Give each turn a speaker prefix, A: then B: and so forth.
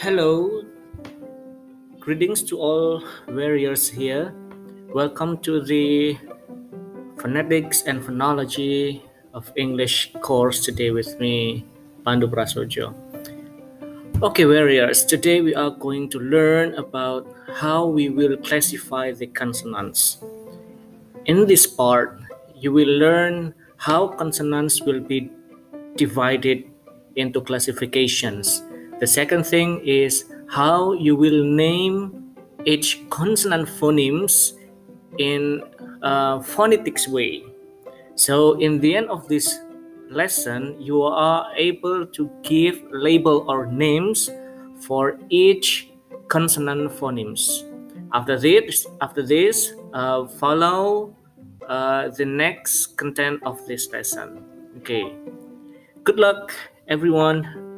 A: Hello, greetings to all warriors here. Welcome to the Phonetics and Phonology of English course today with me, Pandu Prasojo. Okay, warriors, today we are going to learn about how we will classify the consonants. In this part, you will learn how consonants will be divided into classifications. The second thing is how you will name each consonant phonemes in a phonetics way. So in the end of this lesson, you are able to give label or names for each consonant phonemes. After this, after this, uh, follow uh, the next content of this lesson. Okay. Good luck, everyone.